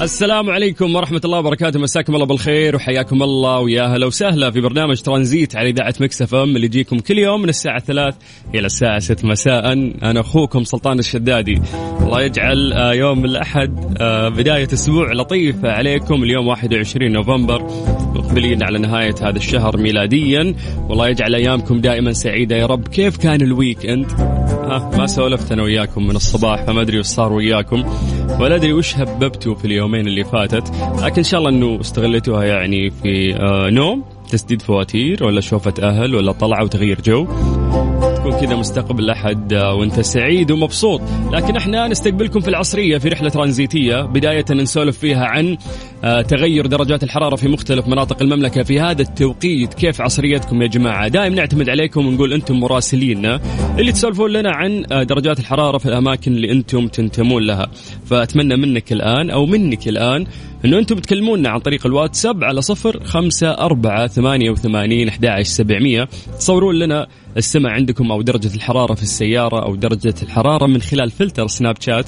السلام عليكم ورحمة الله وبركاته. مساكم الله بالخير وحياكم الله. ويا هلا وسهلا في برنامج ترانزيت على إذاعة Mix FM اللي يجيكم كل يوم من الساعة ثلاث إلى الساعة ست مساء. أنا أخوكم سلطان الشدادي. الله يجعل آه، يوم الأحد آه، بداية أسبوع لطيفة عليكم. اليوم 21 نوفمبر. مقبلين على نهاية هذا الشهر ميلاديا. والله يجعل أيامكم دائما سعيدة. يا رب كيف كان ال weekend ها ما سولفت أنا وياكم من الصباح فما أدري وش صار وياكم ولا أدري وش هببتوا في اليومين اللي فاتت لكن إن شاء الله أنه استغلتوها يعني في آه نوم تسديد فواتير ولا شوفة أهل ولا طلعة وتغيير جو. كذا مستقبل الأحد آه، وأنت سعيد ومبسوط. لكن إحنا نستقبلكم في العصرية في رحلة ترانزيتية بداية نسولف فيها عن آه، تغير درجات الحرارة في مختلف مناطق المملكة في هذا التوقيت. كيف عصريتكم يا جماعة؟ دائما نعتمد عليكم ونقول أنتم مراسليننا اللي تسولفون لنا عن آه، درجات الحرارة في الأماكن اللي أنتم تنتمون لها. فأتمنى منك الآن أو منك الآن أنه أنتم تكلمونا عن طريق الواتساب على صفر خمسة أربعة ثمانية وثمانين أحد سبعمية. تصورون لنا السمع عندكم أو درجة الحرارة في السيارة أو درجة الحرارة من خلال فلتر سناب شات.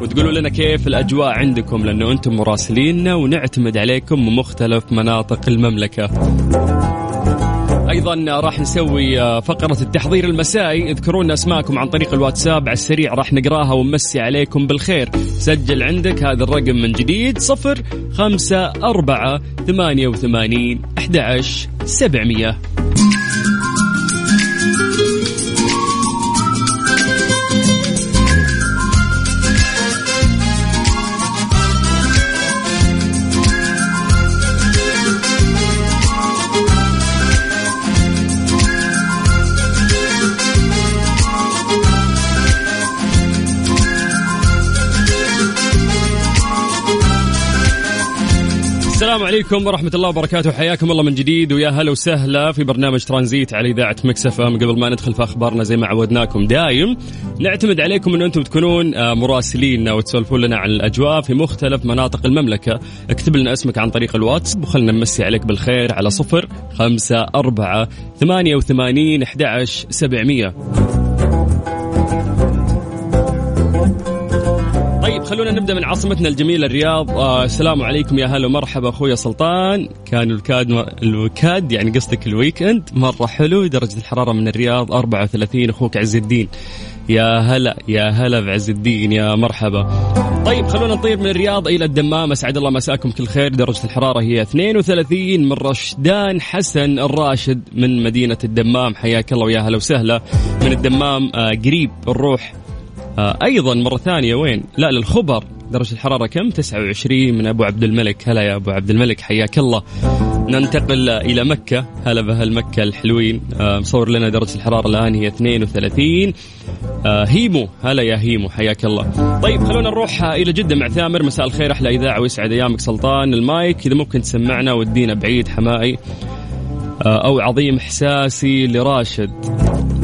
وتقولوا لنا كيف الأجواء عندكم لأنه أنتم مراسليننا ونعتمد عليكم من مختلف مناطق المملكة. أيضا راح نسوي آه، فقرة التحضير المسائي. اذكرونا أسماءكم عن طريق الواتساب على السريع راح نقراها ونمسي عليكم بالخير. سجل عندك هذا الرقم من جديد صفر خمسة أربعة ثمانية وثمانين أحد سبعمية. عليكم ورحمة الله وبركاته. حياكم الله من جديد ويا هلا وسهلا في برنامج ترانزيت على إذاعة مكسفة قبل ما ندخل في أخبارنا زي ما عودناكم دايم نعتمد عليكم أن أنتم تكونون آه، مراسلين وتسولفون لنا عن الأجواء في مختلف مناطق المملكة. اكتب لنا اسمك عن طريق الواتس وخلنا نمسي عليك بالخير على صفر خمسة أربعة ثمانية وثمانين أحد سبعمية. خلونا نبدأ من عاصمتنا الجميلة الرياض. آه السلام عليكم يا هلا ومرحبا أخوي سلطان. كان الكاد الوكاد يعني قصدك الويكند. مرة حلو درجة الحرارة من الرياض 34 أخوك عز الدين. يا هلا يا هلا بعز الدين. يا مرحبا. طيب خلونا نطير من الرياض إلى الدمام. أسعد الله مساكم. كل خير. درجة الحرارة هي 32 من رشدان حسن الراشد من مدينة الدمام. حياك الله ويا هلا وسهلا. من الدمام آه قريب نروح أيضا مرة ثانية وين؟ لا للخبر. درجة الحرارة كم؟ 29 من أبو عبد الملك. هلا يا أبو عبد الملك حياك الله. ننتقل إلى مكة. هلا بأهل مكة الحلوين. آه مصور لنا درجة الحرارة الآن هي 32 آه هيمو. هلا يا هيمو حياك الله. طيب خلونا نروح إلى جدة. مع ثامر مساء الخير أحلى إذاعة ويسعد أيامك. سلطان المايك. إذا ممكن تسمعنا ودينا بعيد حمائي. آه أو عظيم إحساسي لراشد.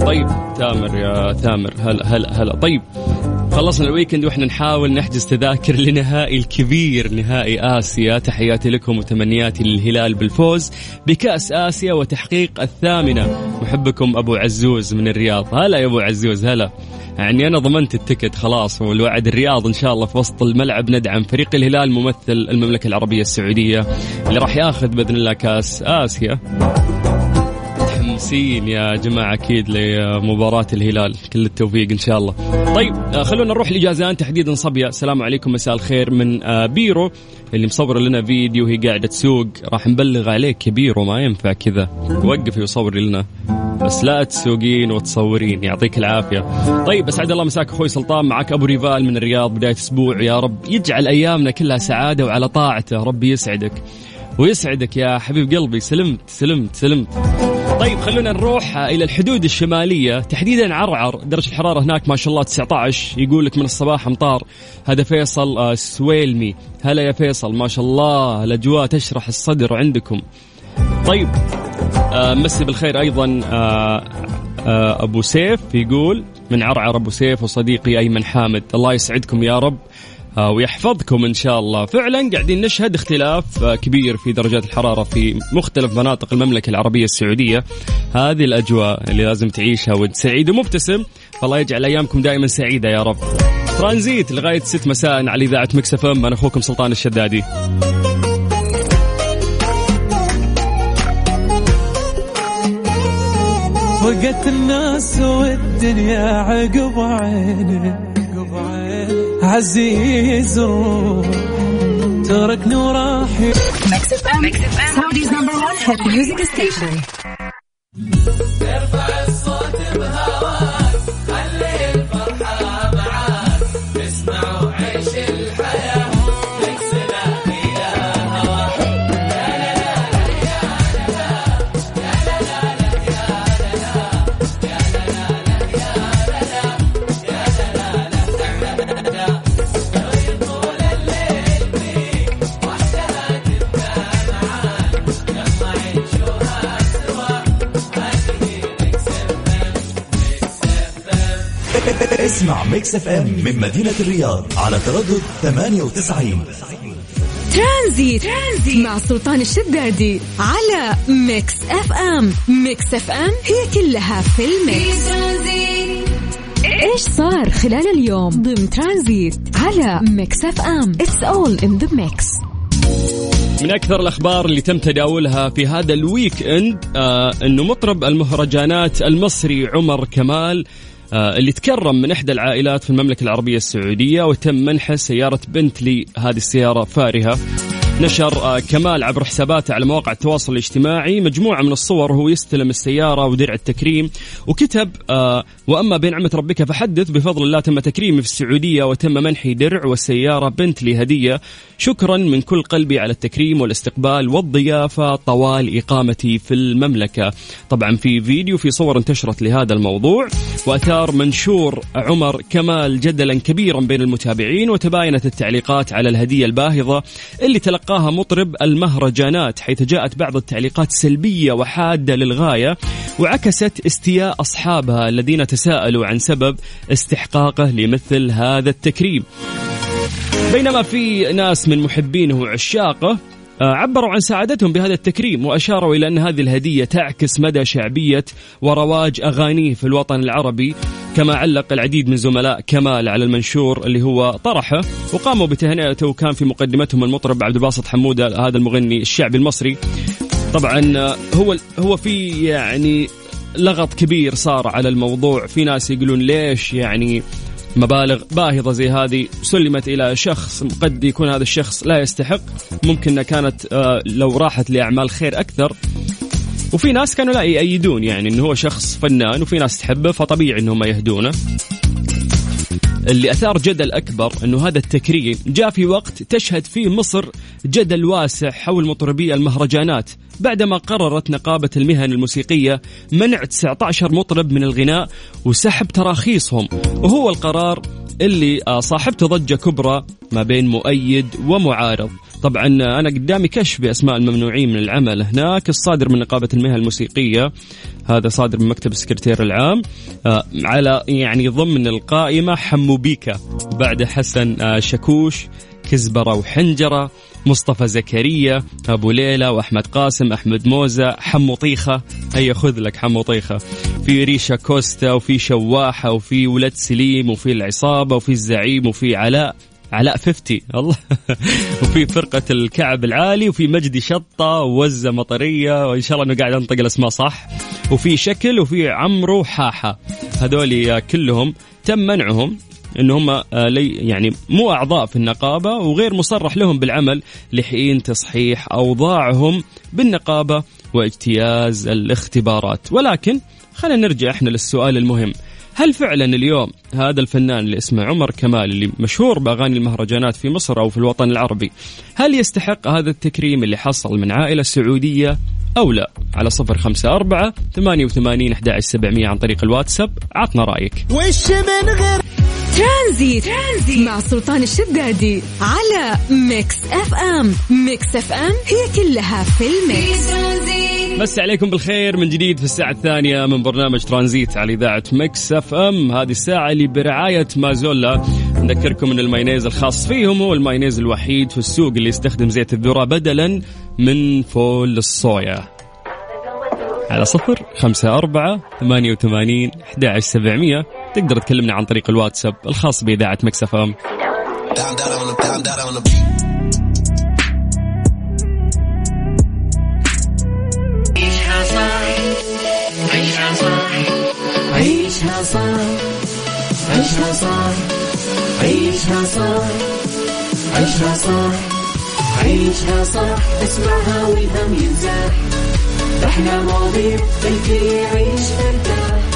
طيب تامر يا تامر هلا هلا هلا. طيب خلصنا الويكند وإحنا نحاول نحجز تذاكر لنهائي الكبير نهائي آسيا. تحياتي لكم وتمنياتي للهلال بالفوز بكأس آسيا وتحقيق الثامنة. محبكم أبو عزوز من الرياض. هلا يا أبو عزوز هلا. يعني أنا ضمنت التكت خلاص والوعد الرياض إن شاء الله في وسط الملعب ندعم فريق الهلال ممثل المملكة العربية السعودية اللي راح ياخذ بإذن الله كأس آسيا. متحمسين يا جماعة أكيد لمباراة الهلال كل التوفيق إن شاء الله. طيب آه، خلونا نروح لجازان تحديدا صبية السلام عليكم مساء الخير من آه، بيرو اللي مصور لنا فيديو وهي قاعدة تسوق. راح نبلغ عليك يا بيرو ما ينفع كذا. وقفي وصوري لنا. بس لا تسوقين وتصورين يعطيك العافية. طيب أسعد الله مساك أخوي سلطان معك أبو ريفال من الرياض بداية أسبوع. يا رب يجعل أيامنا كلها سعادة وعلى طاعته. ربي يسعدك ويسعدك يا حبيب قلبي. سلمت سلمت سلمت. طيب خلونا نروح إلى الحدود الشمالية. تحديدا عرعر درجة الحرارة هناك ما شاء الله 19 يقول لك من الصباح امطار هذا فيصل آه، سويلمي. هلا يا فيصل ما شاء الله الأجواء تشرح الصدر عندكم. طيب آه، مسي بالخير أيضا آه، أبو سيف يقول من عرعر أبو سيف وصديقي أيمن حامد الله يسعدكم يا رب آه، ويحفظكم إن شاء الله. فعلا قاعدين نشهد اختلاف آه، كبير في درجات الحرارة في مختلف مناطق المملكة العربية السعودية. هذه الأجواء اللي لازم تعيشها وأنت سعيد ومبتسم فالله يجعل أيامكم دائما سعيدة يا رب. ترانزيت لغاية 6 مساء على إذاعة مكسف إم أنا أخوكم سلطان الشدادي. وقت الناس والدنيا عقب عيني. عزيز الروح تركني وراح Mix FM Saudi's number 1 hit music station Mix FM من مدينة الرياض على تردد 98 ترانزيت. ترانزيت مع سلطان الشدادي على Mix FM. Mix FM هي كلها في ال mix. إيش صار خلال اليوم ضمن ترانزيت على Mix FM؟ It's all in the mix من أكثر الأخبار اللي تم تداولها في هذا ال weekend آه إنه مطرب المهرجانات المصري عمر كمال اللي تكرم من إحدى العائلات في المملكة العربية السعودية وتم منحه سيارة بنتلي هذه السيارة فارهة. نشر آه كمال عبر حساباته على مواقع التواصل الاجتماعي. مجموعة من الصور وهو يستلم السيارة ودرع التكريم وكتب آه وأما بنعمة ربك فحدث بفضل الله تم تكريمي في السعودية وتم منحي درع والسيارة بنتلي هدية. شكرا من كل قلبي على التكريم والاستقبال والضيافة طوال إقامتي في المملكة. طبعا في فيديو في صور انتشرت لهذا الموضوع. وأثار منشور عمر كمال جدلا كبيرا بين المتابعين وتباينت التعليقات على الهدية الباهظة اللي تلقاها مطرب المهرجانات حيث جاءت بعض التعليقات سلبية وحادة للغاية وعكست استياء أصحابها الذين تساءلوا عن سبب استحقاقه لمثل هذا التكريم. بينما في ناس من محبينه وعشاقه آه، عبروا عن سعادتهم بهذا التكريم وأشاروا إلى أن هذه الهدية تعكس مدى شعبية ورواج أغانيه في الوطن العربي. كما علق العديد من زملاء كمال على المنشور اللي هو طرحه وقاموا بتهنئته وكان في مقدمتهم المطرب عبد الباسط حمودة هذا المغني الشعبي المصري. طبعا هو هو في يعني لغط كبير صار على الموضوع. في ناس يقولون ليش يعني مبالغ باهظة زي هذه؟ سلمت إلى شخص قد يكون هذا الشخص لا يستحق. ممكن كانت آه، لو راحت لأعمال خير أكثر. وفي ناس كانوا لا يأيدون يعني إنه هو شخص فنان وفي ناس تحبه فطبيعي إنهم يهدونه. اللي أثار جدل أكبر إنه هذا التكريم جاء في وقت تشهد فيه مصر جدل واسع حول مطربي المهرجانات بعدما قررت نقابة المهن الموسيقية منع 19 مطرب من الغناء وسحب تراخيصهم. وهو القرار اللي آه، صاحبته ضجة كبرى ما بين مؤيد ومعارض. طبعا أنا قدامي كشف بأسماء الممنوعين من العمل هناك الصادر من نقابة المهن الموسيقية هذا صادر من مكتب السكرتير العام آه، على يعني ضمن القائمة حمو بيكا بعد حسن آه، شكوش كزبرة وحنجرة مصطفى زكريا أبو ليلى وأحمد قاسم أحمد موزة حمو طيخة. هيا خذ لك حمو طيخة. في ريشا كوستا وفي شواحة وفي ولد سليم وفي العصابة وفي الزعيم وفي علاء. علاء 50 الله وفي فرقة الكعب العالي وفي مجدي شطة ووزة مطرية وإن شاء الله أنه قاعد أنطق الأسماء صح. وفي شكل وفي عمرو حاحة هذول كلهم تم منعهم إن هم آه، يعني مو أعضاء في النقابة وغير مصرح لهم بالعمل لحين تصحيح أوضاعهم بالنقابة واجتياز الاختبارات. ولكن خلينا نرجع إحنا للسؤال المهم. هل فعلا اليوم هذا الفنان اللي اسمه عمر كمال اللي مشهور بأغاني المهرجانات في مصر أو في الوطن العربي هل يستحق هذا التكريم اللي حصل من عائلة سعودية أو لا؟ على صفر خمسة أربعة ثمانية وثمانين أحد عن طريق الواتساب عطنا رأيك. وش من غير ترانزيت. ترانزيت مع سلطان الشدادي على Mix FM. Mix FM هي كلها في ال mix. نمسي عليكم بالخير من جديد في الساعة الثانية من برنامج ترانزيت على إذاعة Mix FM. هذه الساعة اللي برعاية Mazola. نذكركم إن المايونيز الخاص فيهم هو المايونيز الوحيد في السوق اللي يستخدم زيت الذرة بدلا من فول الصويا. على صفر خمسة أربعة ثمانية وثمانين أحد سبعمية. تقدر تكلمنا عن طريق الواتساب الخاص بإذاعة Mix FM عيشها صح عيشها صح عيشها صح عيشها صح عيشها صح عيشها صح عيشها صح اسمعها والهم ينزاح. إحنا مواضيع الكل يعيش مرتاح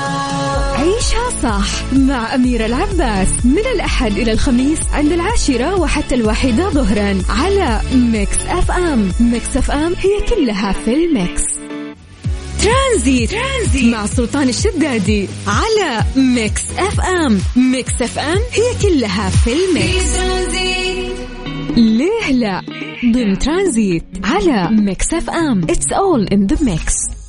عيشها صح مع أميرة العباس. من الأحد إلى الخميس عند العاشرة وحتى الواحدة ظهرا على Mix FM. Mix FM هي كلها في ال mix. ترانزيت, ترانزيت. مع سلطان الشدادي على Mix FM. Mix FM هي كلها في ال mix. ليه لا؟ ضمن ترانزيت على Mix FM. It's all in the mix.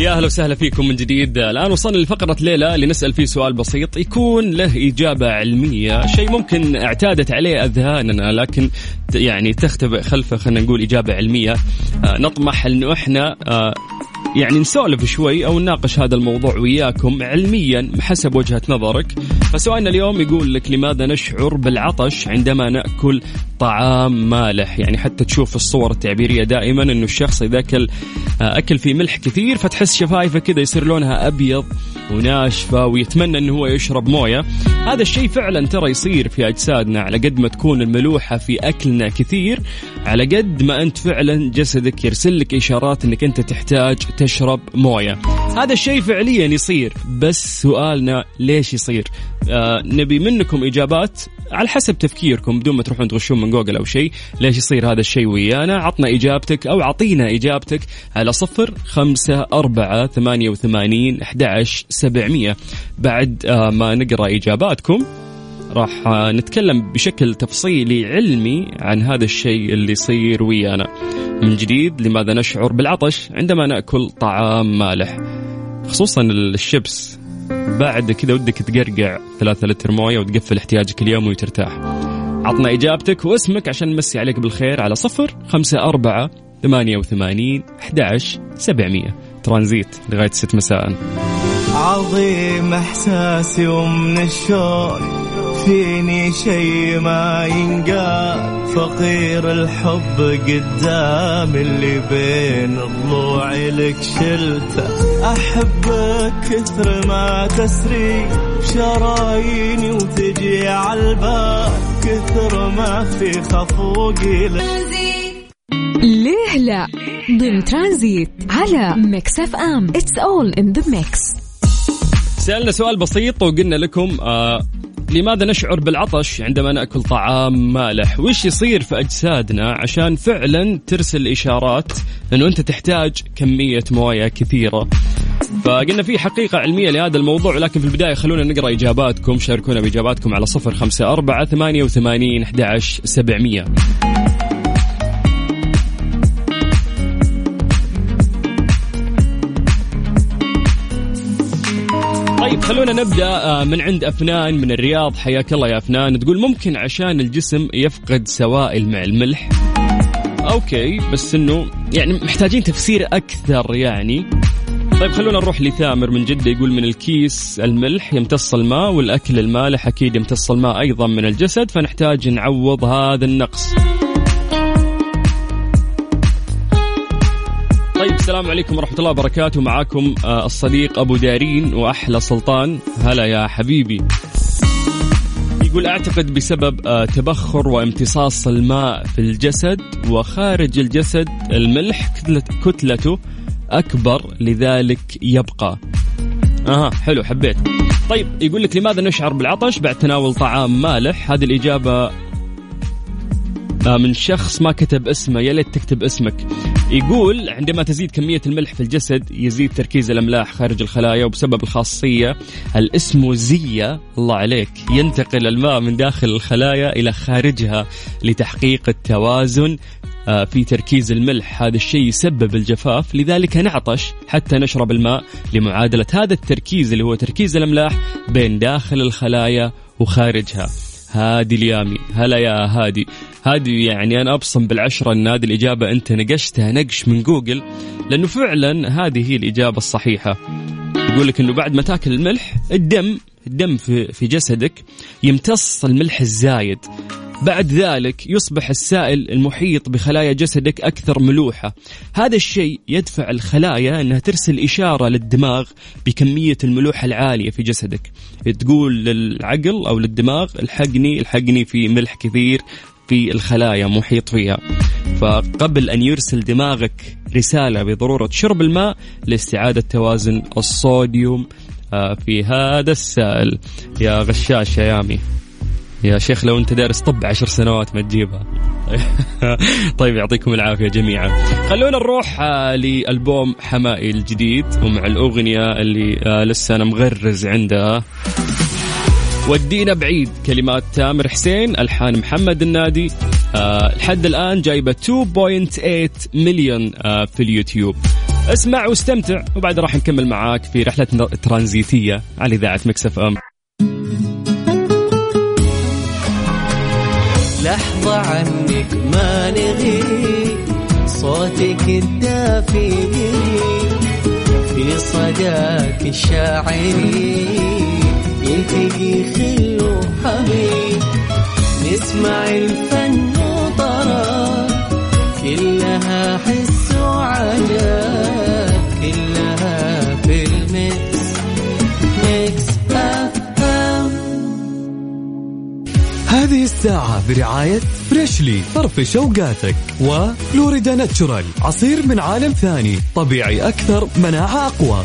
يا أهلا وسهلا فيكم من جديد. الآن وصلنا لفقرة ليلة اللي نسأل فيه سؤال بسيط. يكون له إجابة علمية شيء ممكن اعتادت عليه أذهاننا لكن يعني تختبئ خلفه خلينا نقول إجابة علمية. آه، نطمح انه إحنا آه، يعني نسولف شوي أو نناقش هذا الموضوع وياكم علميا حسب وجهة نظرك. فسؤالنا اليوم يقول لك لماذا نشعر بالعطش عندما نأكل طعام مالح؟ يعني حتى تشوف الصور التعبيرية دائما إنه الشخص إذا أكل آه، أكل فيه ملح كثير فتحس شفايفه كذا يصير لونها أبيض وناشفة ويتمنى إنه هو يشرب موية. هذا الشيء فعلا ترى يصير في أجسادنا على قد ما تكون الملوحة في أكلنا كثير على قد ما أنت فعلا جسدك يرسل لك إشارات إنك أنت تحتاج تشرب مويه. هذا الشيء فعليا يصير بس سؤالنا ليش يصير؟ آه نبي منكم إجابات على حسب تفكيركم بدون ما تروحون تغشون من جوجل أو شيء. ليش يصير هذا الشيء ويانا؟ عطنا إجابتك أو عطينا إجابتك على صفر خمسة أربعة ثمانية وثمانين أحد سبعمية. بعد آه ما نقرأ إجاباتكم راح نتكلم بشكل تفصيلي علمي عن هذا الشيء اللي يصير ويانا. من جديد لماذا نشعر بالعطش عندما نأكل طعام مالح. خصوصا الشيبس. بعد كذا ودك تقرقع ثلاثة لتر موية وتقفل احتياجك اليومي وترتاح. عطنا إجابتك واسمك عشان نمسي عليك بالخير على صفر خمسة أربعة ثمانية وثمانين أحد سبعمية. ترانزيت لغاية ست مساء. عظيم إحساسي ومن الشوق. فيني شي ما ينقال فقير الحب قدام اللي بين ضلوعي لك شلته. احبك كثر ما تسري شراييني وتجي عالبال كثر ما في خفوقي لك. ليه لا؟ ضمن ترانزيت على Mix FM. It's all in the mix. سألنا سؤال بسيط وقلنا لكم آه لماذا نشعر بالعطش عندما نأكل طعام مالح؟ وش يصير في أجسادنا عشان فعلا ترسل إشارات إنه أنت تحتاج كمية مويه كثيرة؟ فقلنا في حقيقة علمية لهذا الموضوع لكن في البداية خلونا نقرأ إجاباتكم شاركونا بإجاباتكم على صفر خمسة أربعة ثمانية وثمانين أحد سبعمية خلونا نبدأ آه، من عند أفنان من الرياض. حياك الله يا أفنان. تقول ممكن عشان الجسم يفقد سوائل مع الملح؟ أوكي بس إنه يعني محتاجين تفسير أكثر يعني. طيب خلونا نروح لثامر من جدة. يقول من الكيس الملح يمتص الماء والأكل المالح أكيد يمتص الماء أيضا من الجسد فنحتاج نعوض هذا النقص. طيب السلام عليكم ورحمة الله وبركاته. معاكم آه، الصديق أبو دارين وأحلى سلطان. هلا يا حبيبي. يقول أعتقد بسبب آه، تبخر وامتصاص الماء في الجسد وخارج الجسد الملح كتلته أكبر لذلك يبقى. أها حلو حبيت. طيب يقول لك لماذا نشعر بالعطش بعد تناول طعام مالح؟ هذه الإجابة آه، من شخص ما كتب اسمه. يا ليت تكتب اسمك. يقول عندما تزيد كمية الملح في الجسد يزيد تركيز الأملاح خارج الخلايا وبسبب الخاصية الإسموزية الله عليك ينتقل الماء من داخل الخلايا إلى خارجها لتحقيق التوازن آه، في تركيز الملح. هذا الشيء يسبب الجفاف لذلك نعطش حتى نشرب الماء لمعادلة هذا التركيز اللي هو تركيز الأملاح بين داخل الخلايا وخارجها. هادي اليامي هلا يا هادي. هادي يعني أنا أبصم بالعشرة أن هذه الإجابة أنت نقشتها نقش من جوجل لأنه فعلا هذه هي الإجابة الصحيحة. يقول لك أنه بعد ما تاكل الملح الدم الدم في, في جسدك يمتص الملح الزايد. بعد ذلك يصبح السائل المحيط بخلايا جسدك أكثر ملوحة. هذا الشيء يدفع الخلايا أنها ترسل إشارة للدماغ بكمية الملوحة العالية في جسدك. تقول للعقل أو للدماغ الحقني الحقني في ملح كثير في الخلايا محيط فيها. فقبل أن يرسل دماغك رسالة بضرورة شرب الماء لاستعادة توازن الصوديوم آه، في هذا السائل. يا غشاش يا يامي. يا شيخ لو أنت دارس طب عشر سنوات ما تجيبها. طيب يعطيكم العافية جميعا. خلونا نروح آه، لألبوم حماقي الجديد. ومع الأغنية اللي آه، لسه أنا مغرز عندها ودينا بعيد. كلمات تامر حسين الحان محمد النادي. أه لحد الآن جايبة 2.8 مليون أه في اليوتيوب. اسمع واستمتع وبعد راح نكمل معاك في رحلة ترانزيتية على إذاعة Mix FM. لحظة عنك ما نغي صوتك الدافي في صداك الشاعري يلتقي خل وحبيب نسمع الفن وطرا كلها حس وعجب كلها في ال mix Mix FM هذه الساعة برعاية Freshly فرفش اوقاتك و Florida Natural عصير من عالم ثاني طبيعي أكثر مناعة أقوى.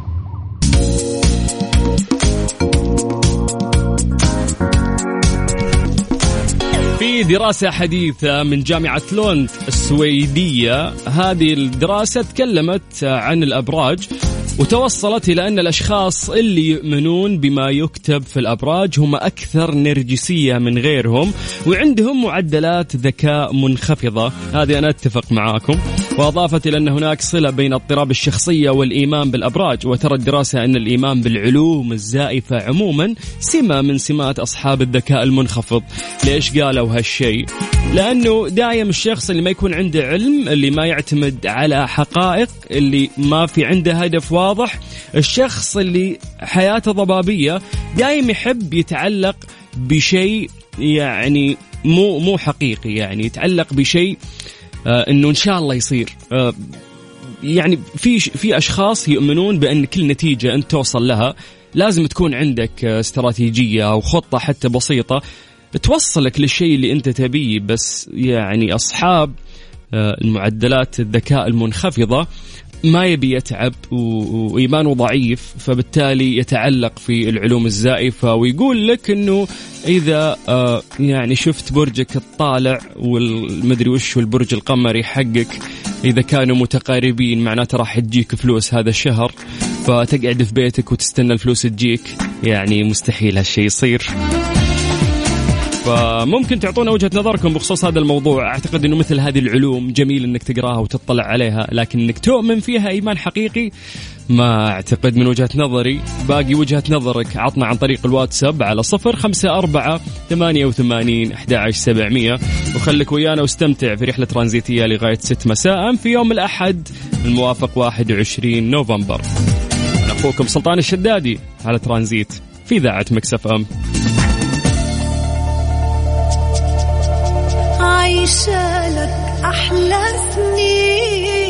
في دراسة حديثة من جامعة لوند السويدية. هذه الدراسة تكلمت عن الأبراج وتوصلت إلى أن الأشخاص اللي يؤمنون بما يكتب في الأبراج هم أكثر نرجسية من غيرهم وعندهم معدلات ذكاء منخفضة. هذه أنا أتفق معاكم. وأضافت إلى أن هناك صلة بين اضطراب الشخصية والإيمان بالأبراج وترى الدراسة أن الإيمان بالعلوم الزائفة عموما سمة من سمات أصحاب الذكاء المنخفض. ليش قالوا هالشيء؟ لأنه دايم الشخص اللي ما يكون عنده علم اللي ما يعتمد على حقائق اللي ما في عنده هدف واضح الشخص اللي حياته ضبابية دايم يحب يتعلق بشيء يعني مو مو حقيقي يعني يتعلق بشيء إنه إن شاء الله يصير. آه يعني في في أشخاص يؤمنون بأن كل نتيجة أنت توصل لها لازم تكون عندك آه، استراتيجية أو خطة حتى بسيطة توصلك للشيء اللي أنت تبيه. بس يعني أصحاب آه، المعدلات الذكاء المنخفضة ما يبي يتعب و- وإيمانه ضعيف فبالتالي يتعلق في العلوم الزائفة ويقول لك إنه إذا آه، يعني شفت برجك الطالع والمدري وش والبرج القمري حقك إذا كانوا متقاربين معناته راح تجيك فلوس هذا الشهر فتقعد في بيتك وتستنى الفلوس تجيك يعني مستحيل هالشيء يصير. فممكن تعطونا وجهة نظركم بخصوص هذا الموضوع. أعتقد أنه مثل هذه العلوم جميل أنك تقراها وتطلع عليها لكن أنك تؤمن فيها إيمان حقيقي ما أعتقد من وجهة نظري. باقي وجهة نظرك عطنا عن طريق الواتساب على صفر خمسة أربعة ثمانية وثمانين أحد سبعمية. وخليك ويانا واستمتع في رحلة ترانزيتية لغاية ست مساء في يوم الأحد الموافق 21 نوفمبر. أنا أخوكم سلطان الشدادي على ترانزيت في إذاعة مكسف أم. عايشة لك أحلى سنين